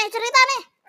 Nih.